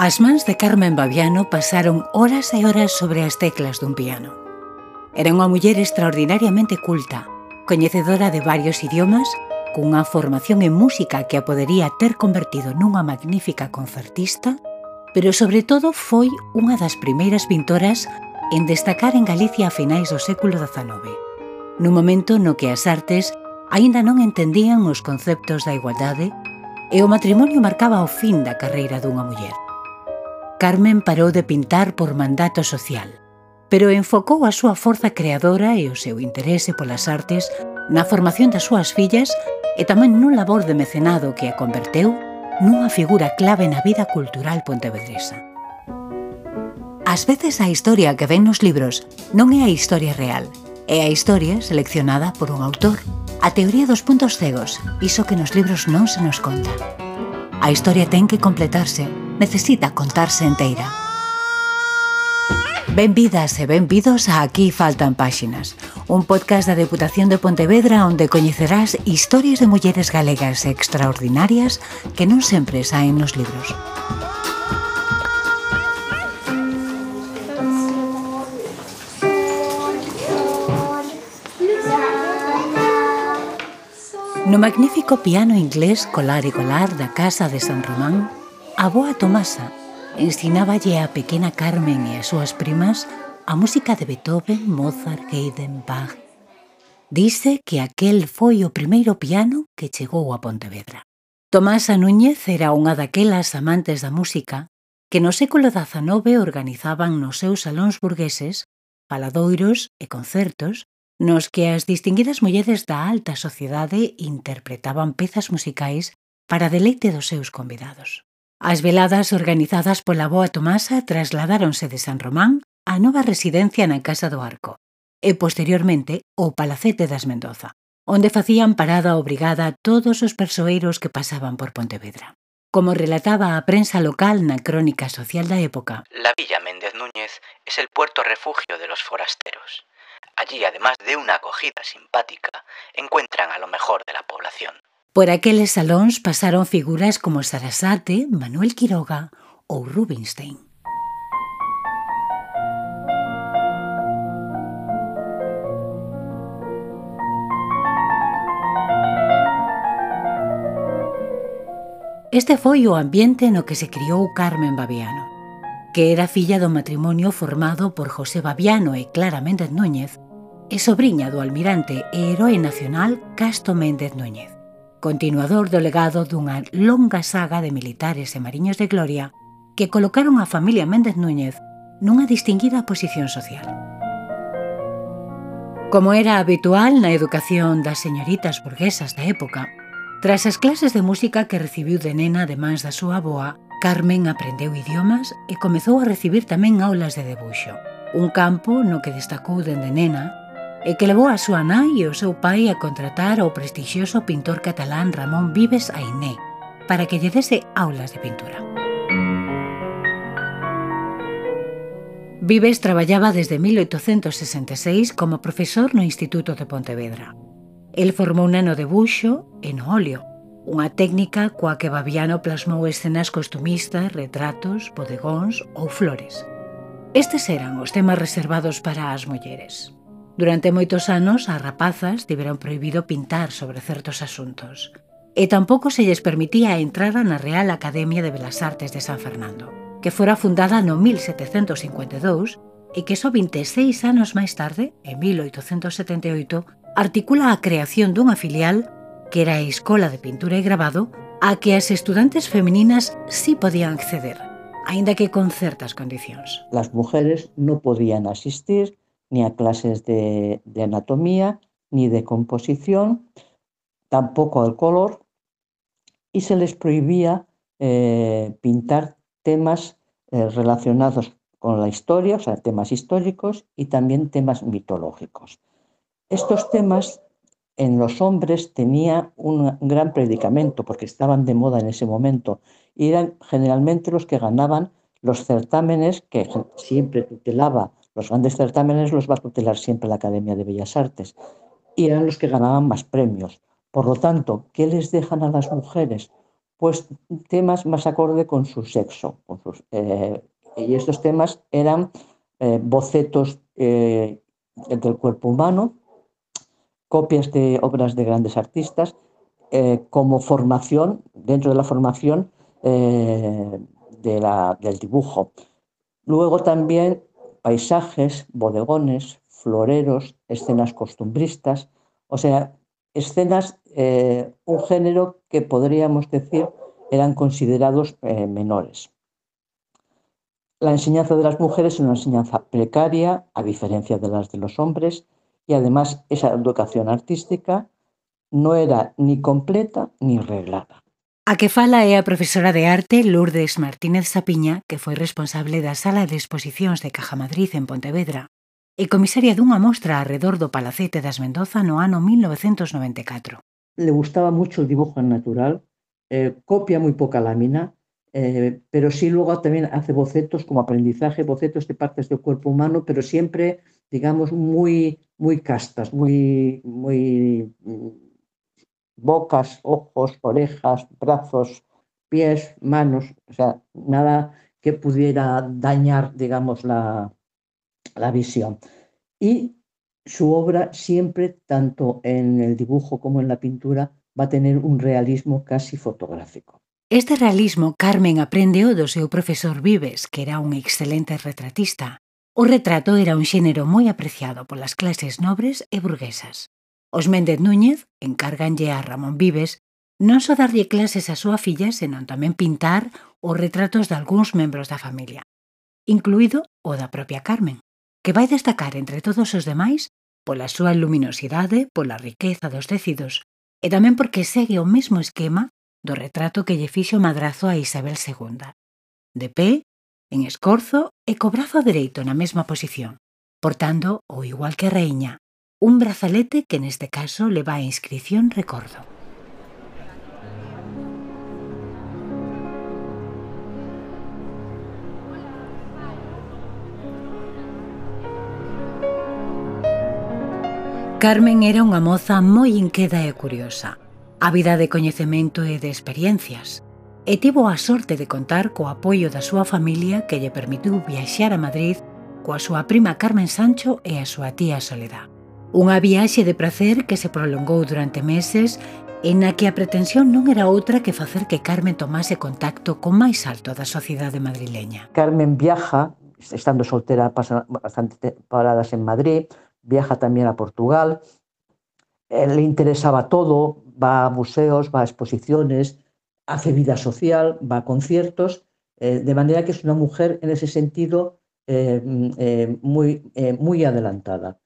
As mans de Carmen Babiano pasaron horas e horas sobre as teclas dun piano. Era unha muller extraordinariamente culta, coñecedora de varios idiomas, cunha formación en música que a podería ter convertido nunha magnífica concertista, pero sobre todo foi unha das primeiras pintoras en destacar en Galicia a finais do século XIX, nun momento no que as artes aínda non entendían os conceptos da igualdade e o matrimonio marcaba o fin da carreira dunha muller. Carmen parou de pintar por mandato social, pero enfocou a súa forza creadora e o seu interese polas artes na formación das súas fillas e tamén nun labor de mecenado que a converteu nunha figura clave na vida cultural pontevedresa. Ás veces a historia que ven nos libros non é a historia real, é a historia seleccionada por un autor. A teoría dos puntos cegos, iso que nos libros non se nos conta. A historia ten que completarse necesita contarse enteira. Benvidas e benvidos a Aquí faltan páxinas, un podcast da Deputación de Pontevedra onde coñecerás historias de mulleres galegas extraordinarias que non sempre saen nos libros. No magnífico piano inglés colar e colar da Casa de San Román, A boa Tomasa ensináballe a pequena Carmen e as súas primas a música de Beethoven, Mozart, Haydn, Bach. Dice que aquel foi o primeiro piano que chegou a Pontevedra. Tomasa Núñez era unha daquelas amantes da música que no século XIX organizaban nos seus salóns burgueses paladoiros e concertos nos que as distinguidas mulleres da alta sociedade interpretaban pezas musicais para deleite dos seus convidados. As veladas organizadas pola boa Tomasa trasladáronse de San Román á nova residencia na Casa do Arco e posteriormente ao Palacete das Mendoza, onde facían parada obrigada todos os persoeiros que pasaban por Pontevedra. Como relataba a prensa local na crónica social da época, La Villa Méndez Núñez es el puerto refugio de los forasteros. Allí, además de una acogida simpática, encuentran a lo mejor de la población. Por aqueles salóns pasaron figuras como Sarasate, Manuel Quiroga ou Rubinstein. Este foi o ambiente no que se criou Carmen Babiano, que era filla do matrimonio formado por José Babiano e Clara Méndez Núñez, e sobrinha do almirante e heroe nacional Casto Méndez Núñez continuador do legado dunha longa saga de militares e mariños de gloria que colocaron a familia Méndez Núñez nunha distinguida posición social. Como era habitual na educación das señoritas burguesas da época, tras as clases de música que recibiu de nena de mans da súa boa, Carmen aprendeu idiomas e comezou a recibir tamén aulas de debuxo, un campo no que destacou dende nena e que levou a súa nai e o seu pai a contratar ao prestixioso pintor catalán Ramón Vives Ainé para que lle dese aulas de pintura. Vives traballaba desde 1866 como profesor no Instituto de Pontevedra. El formou un ano de buxo en óleo, unha técnica coa que Babiano plasmou escenas costumistas, retratos, bodegóns ou flores. Estes eran os temas reservados para as mulleres. Durante moitos anos, as rapazas tiveron prohibido pintar sobre certos asuntos e tampouco se lles permitía a entrada na Real Academia de Belas Artes de San Fernando, que fora fundada no 1752 e que só 26 anos máis tarde, en 1878, articula a creación dunha filial que era a Escola de Pintura e Grabado, a que as estudantes femininas sí podían acceder, aínda que con certas condicións. Las mujeres no podían asistir ni a clases de, anatomía, ni de composición, tampoco al color, y se les prohibía eh, pintar temas eh, relacionados con la historia, o sea, temas históricos y también temas mitológicos. Estos temas en los hombres tenía un gran predicamento porque estaban de moda en ese momento y eran generalmente los que ganaban los certámenes que siempre tutelaba Los grandes certámenes los va a tutelar siempre la Academia de Bellas Artes y eran los que ganaban más premios. Por lo tanto, ¿qué les dejan a las mujeres? pues temas más acorde con su sexo. Con sus, eh, y estos temas eran eh, bocetos eh, del cuerpo humano, copias de obras de grandes artistas, como formación, dentro de la formación del dibujo. Luego también paisajes, bodegones, floreros, escenas costumbristas, o sea, escenas, eh, un género que podríamos decir eran considerados eh, menores. La enseñanza de las mujeres es una enseñanza precaria, a diferencia de las de los hombres, y además esa educación artística no era ni completa ni reglada. A que fala é profesora de arte Lourdes Martínez Sapiña, que foi responsable da Sala de Exposicións de Caja Madrid en Pontevedra e comisaria dunha mostra alrededor do Palacete das Mendoza no ano 1994. Le gustaba mucho el dibujo natural, eh, copia muy poca lámina, eh, pero sí luego también hace bocetos como aprendizaje, bocetos de partes del cuerpo humano, pero siempre, digamos, muy, muy castas, muy, muy bocas, ojos, orejas, brazos, pies, manos, o sea, nada que pudiera dañar, digamos, la, la visión. Y su obra siempre, tanto en el dibujo como en la pintura, va a tener un realismo casi fotográfico. Este realismo Carmen aprende o do seu profesor Vives, que era un excelente retratista. O retrato era un xénero moi apreciado polas clases nobres e burguesas. Os Méndez Núñez encárganlle a Ramón Vives non só darlle clases a súa filla, senón tamén pintar os retratos de algúns membros da familia, incluído o da propia Carmen, que vai destacar entre todos os demais pola súa luminosidade, pola riqueza dos tecidos e tamén porque segue o mesmo esquema do retrato que lle fixo o madrazo a Isabel II. De pé, en escorzo e co brazo dereito na mesma posición, portando o igual que a reiña, un brazalete que neste caso leva a inscrición recordo. Carmen era unha moza moi inqueda e curiosa, ávida de coñecemento e de experiencias, e tivo a sorte de contar co apoio da súa familia que lle permitiu viaxar a Madrid coa súa prima Carmen Sancho e a súa tía Soledad. Unha viaxe de prazer que se prolongou durante meses en a que a pretensión non era outra que facer que Carmen tomase contacto con máis alto da sociedade madrileña. Carmen viaja, estando soltera, pasa bastante paradas en Madrid, viaja tamén a Portugal, eh, le interesaba todo, va a museos, va a exposiciones, hace vida social, va a conciertos, eh, de manera que es una mujer en ese sentido eh, mm, eh, muy, eh, muy adelantada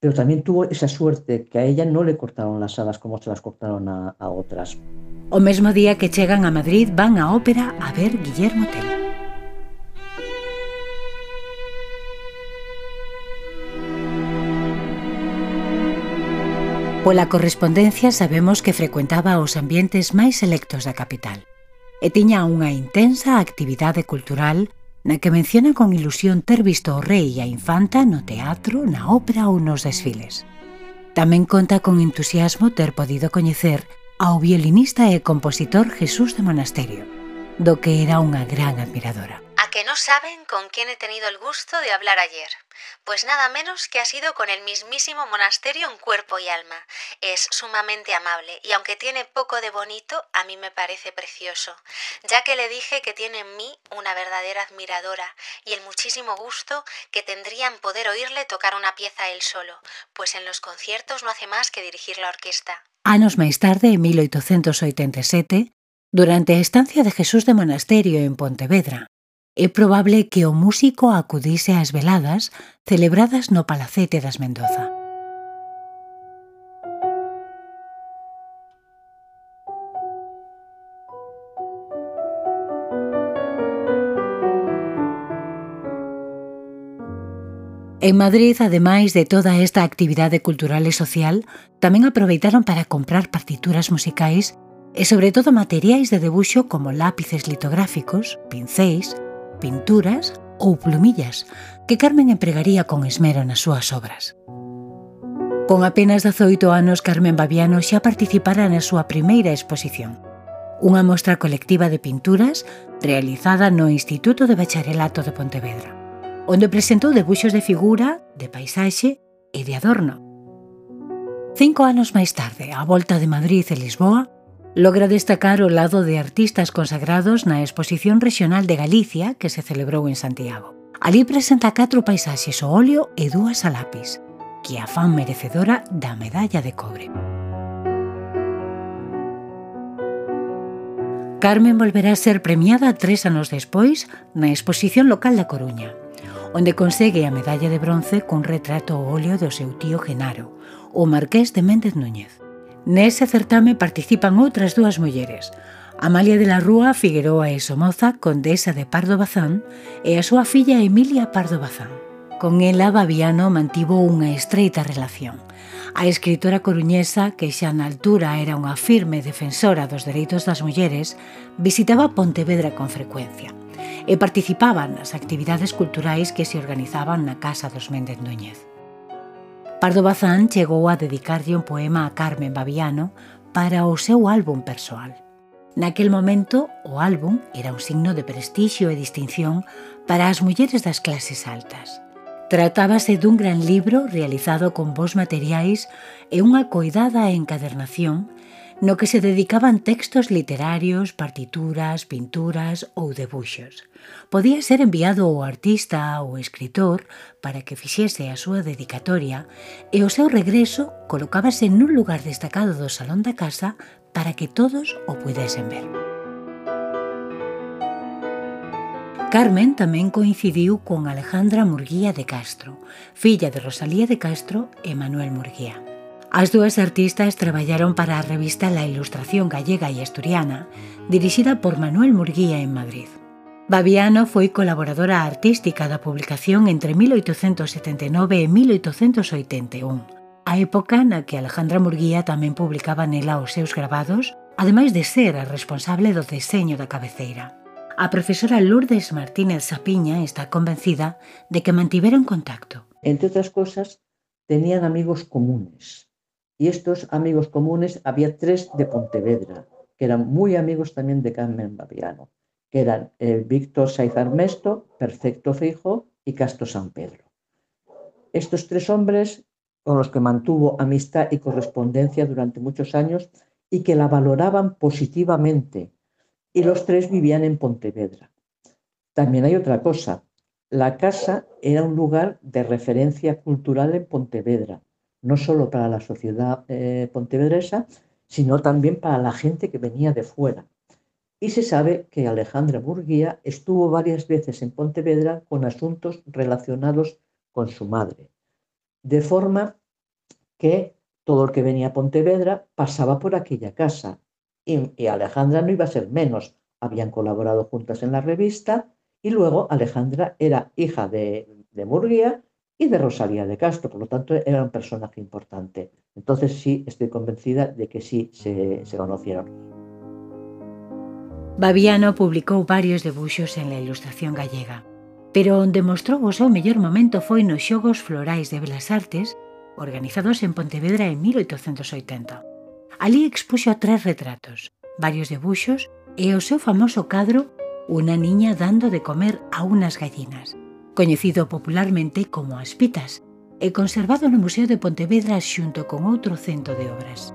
pero también tuvo esa suerte que a ella no le cortaron las alas como se las cortaron a, a otras. O mesmo día que chegan a Madrid van a ópera a ver Guillermo Tell. Pola correspondencia sabemos que frecuentaba os ambientes máis selectos da capital e tiña unha intensa actividade cultural na que menciona con ilusión ter visto o rei e a infanta no teatro, na ópera ou nos desfiles. Tamén conta con entusiasmo ter podido coñecer ao violinista e compositor Jesús de Monasterio, do que era unha gran admiradora. Que no saben con quién he tenido el gusto de hablar ayer. Pues nada menos que ha sido con el mismísimo monasterio en cuerpo y alma. Es sumamente amable y aunque tiene poco de bonito, a mí me parece precioso, ya que le dije que tiene en mí una verdadera admiradora y el muchísimo gusto que tendría en poder oírle tocar una pieza él solo, pues en los conciertos no hace más que dirigir la orquesta. Anos máis tarde, en 1887, durante a estancia de Jesús de Monasterio en Pontevedra, é probable que o músico acudise ás veladas celebradas no Palacete das Mendoza. En Madrid, ademais de toda esta actividade cultural e social, tamén aproveitaron para comprar partituras musicais e sobre todo materiais de debuxo como lápices litográficos, pincéis, pinturas ou plumillas que Carmen empregaría con esmero nas súas obras. Con apenas 18 anos, Carmen Babiano xa participara na súa primeira exposición, unha mostra colectiva de pinturas realizada no Instituto de Bacharelato de Pontevedra, onde presentou debuxos de figura, de paisaxe e de adorno. Cinco anos máis tarde, a volta de Madrid e Lisboa, Logra destacar o lado de artistas consagrados na Exposición Rexional de Galicia que se celebrou en Santiago. Alí presenta catro paisaxes ao óleo e dúas a lápis, que a fan merecedora da medalla de cobre. Carmen volverá a ser premiada tres anos despois na exposición local da Coruña, onde consegue a medalla de bronce cun retrato ao óleo do seu tío Genaro, o marqués de Méndez Núñez. Nese certame participan outras dúas mulleres, Amalia de la Rúa Figueroa e Somoza, condesa de Pardo Bazán, e a súa filla Emilia Pardo Bazán. Con ela Babiano mantivo unha estreita relación. A escritora coruñesa, que xa na altura era unha firme defensora dos dereitos das mulleres, visitaba Pontevedra con frecuencia e participaba nas actividades culturais que se organizaban na Casa dos Méndez Núñez. Pardo Bazán chegou a dedicarlle un poema a Carmen Babiano para o seu álbum persoal. Naquel momento, o álbum era un signo de prestixio e distinción para as mulleres das clases altas. Tratábase dun gran libro realizado con bons materiais e unha coidada encadernación no que se dedicaban textos literarios, partituras, pinturas ou debuxos. Podía ser enviado ao artista ou escritor para que fixese a súa dedicatoria e o seu regreso colocábase nun lugar destacado do salón da casa para que todos o pudesen ver. Carmen tamén coincidiu con Alejandra Murguía de Castro, filla de Rosalía de Castro e Manuel Murguía. As dúas artistas traballaron para a revista La Ilustración Gallega e Asturiana, dirixida por Manuel Murguía en Madrid. Babiano foi colaboradora artística da publicación entre 1879 e 1881, a época na que Alejandra Murguía tamén publicaba nela os seus gravados, ademais de ser a responsable do deseño da cabeceira. A profesora Lourdes Martínez Sapiña está convencida de que mantiveron contacto. Entre outras cosas, tenían amigos comunes Y estos amigos comunes había tres de Pontevedra, que eran muy amigos también de Carmen Babiano, que eran el Víctor Saiz Armesto, Perfecto Fijo y Castro San Pedro. Estos tres hombres con los que mantuvo amistad y correspondencia durante muchos años y que la valoraban positivamente y los tres vivían en Pontevedra. También hay otra cosa. La casa era un lugar de referencia cultural en Pontevedra, no solo para la sociedad eh, pontevedresa, sino también para la gente que venía de fuera. Y se sabe que Alejandra Burguía estuvo varias veces en Pontevedra con asuntos relacionados con su madre, de forma que todo el que venía a Pontevedra pasaba por aquella casa y, Alejandra no iba a ser menos. Habían colaborado juntas en la revista y luego Alejandra era hija de, de Murguía y de Rosalía de Castro, por lo tanto era un personaje importante. Entonces sí, estoy convencida de que sí se, se conocieron. Babiano publicou varios debuxos en a Ilustración Gallega, pero onde mostrou o seu mellor momento foi nos Xogos Florais de Belas Artes, organizados en Pontevedra en 1880. Ali expuxo tres retratos, varios debuxos e o seu famoso cadro Una niña dando de comer a unas gallinas, coñecido popularmente como As Pitas, e conservado no Museo de Pontevedra xunto con outro cento de obras.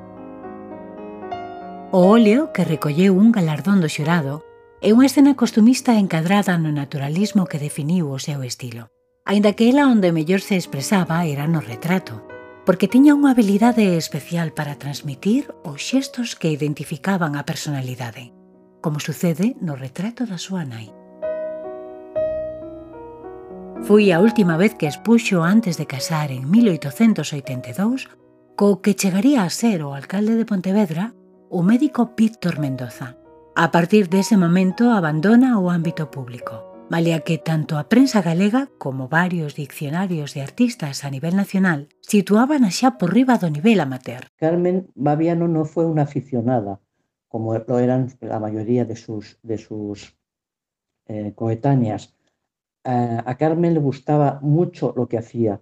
O óleo, que recolleu un galardón do xurado, é unha escena costumista encadrada no naturalismo que definiu o seu estilo. Ainda que ela onde mellor se expresaba era no retrato, porque tiña unha habilidade especial para transmitir os xestos que identificaban a personalidade, como sucede no retrato da súa nai. Foi a última vez que expuxo antes de casar en 1882 co que chegaría a ser o alcalde de Pontevedra, o médico Víctor Mendoza. A partir dese momento abandona o ámbito público, malia que tanto a prensa galega como varios diccionarios de artistas a nivel nacional situaban a xa por riba do nivel amateur. Carmen Babiano non foi unha aficionada, como lo eran a maioría de sus, de sus eh, coetáneas, Eh, a Carmen le gustaba mucho lo que hacía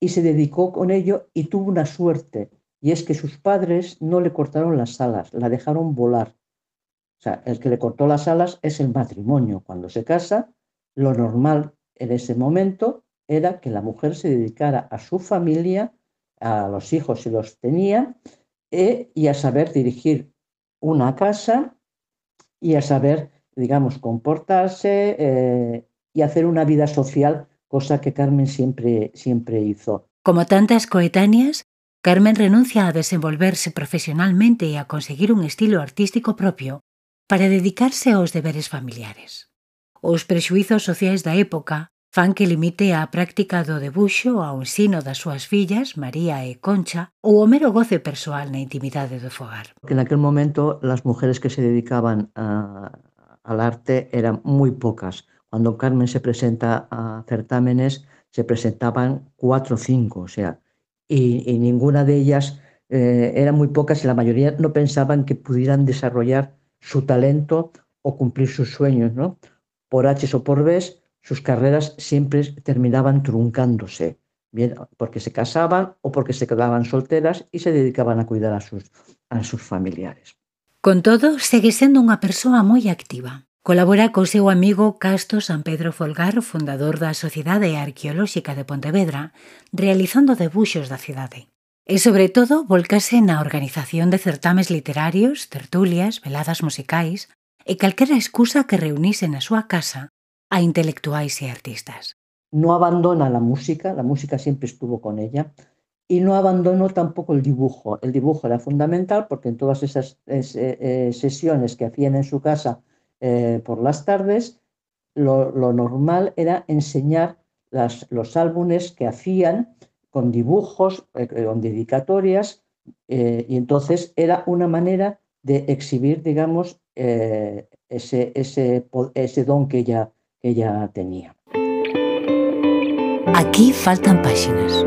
y se dedicó con ello y tuvo una suerte, y es que sus padres no le cortaron las alas, la dejaron volar sea, el que le cortó las alas es el matrimonio. Cuando se casa, lo normal en ese momento era que la mujer se dedicara a su familia, a los hijos si los tenía, e, y a saber dirigir una casa y a saber, digamos, comportarse eh, y hacer una vida social, cosa que Carmen siempre, siempre hizo. Como tantas coetáneas, Carmen renuncia a desenvolverse profesionalmente y a conseguir un estilo artístico propio para dedicarse aos deberes familiares. Os prexuizos sociais da época fan que limite a práctica do debuxo ao ensino das súas fillas, María e Concha, ou o mero goce persoal na intimidade do fogar. Que en aquel momento las mujeres que se dedicaban a, al arte eran moi pocas. Cuando Carmen se presenta a certámenes, se presentaban cuatro o cinco, o sea, y, ninguna de ellas eh, eran muy pocas y la mayoría no pensaban que pudieran desarrollar su talento o cumplir sus sueños, ¿no? Por H o por B, sus carreras siempre terminaban truncándose, bien, porque se casaban o porque se quedaban solteras y se dedicaban a cuidar a sus, a sus familiares. Con todo, segue sendo unha persoa moi activa. Colabora co seu amigo Casto San Pedro Folgar, fundador da Sociedade Arqueolóxica de Pontevedra, realizando debuxos da cidade. E, sobre todo, volcase na organización de certames literarios, tertulias, veladas musicais e calquera excusa que reunise na súa casa a intelectuais e artistas. No abandona la música, la música siempre estuvo con ella, y no abandonó tampoco el dibujo. El dibujo era fundamental porque en todas esas es, eh, sesiones que hacían en su casa eh, por las tardes, lo, normal era enseñar los álbumes que hacían con dibujos, eh, con dedicatorias, eh, y entonces era una manera de exhibir, digamos, ese, don que ella, ella tenía. Aquí faltan páxinas.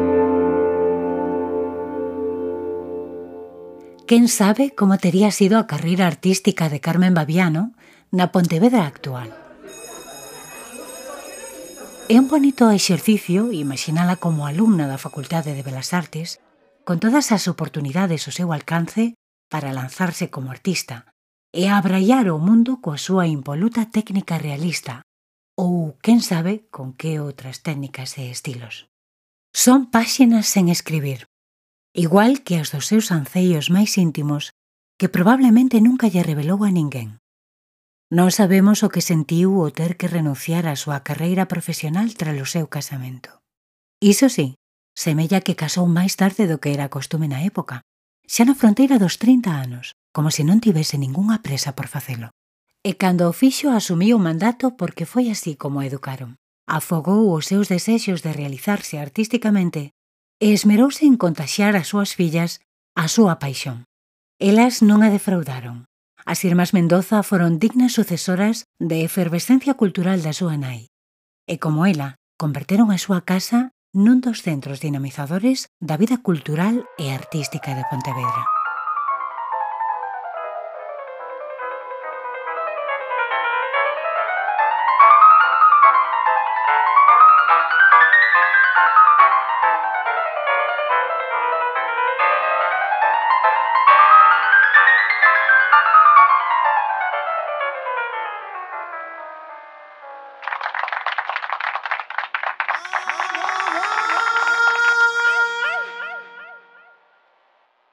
Quen sabe como tería sido a carreira artística de Carmen Babiano na Pontevedra actual. É un bonito exercicio imaginala como alumna da Facultade de Belas Artes con todas as oportunidades ao seu alcance para lanzarse como artista e abraiar o mundo coa súa impoluta técnica realista ou, quen sabe, con que outras técnicas e estilos. Son páxinas sen escribir, igual que as dos seus anceios máis íntimos que probablemente nunca lle revelou a ninguén. Non sabemos o que sentiu o ter que renunciar á súa carreira profesional tras o seu casamento. Iso sí, semella que casou máis tarde do que era costume na época, xa na fronteira dos 30 anos, como se non tivese ningunha presa por facelo. E cando o fixo asumiu o mandato porque foi así como educaron. Afogou os seus desexos de realizarse artísticamente e esmerouse en contaxiar as súas fillas a súa paixón. Elas non a defraudaron. As irmás Mendoza foron dignas sucesoras de efervescencia cultural da súa nai. E como ela, converteron a súa casa nun dos centros dinamizadores da vida cultural e artística de Pontevedra.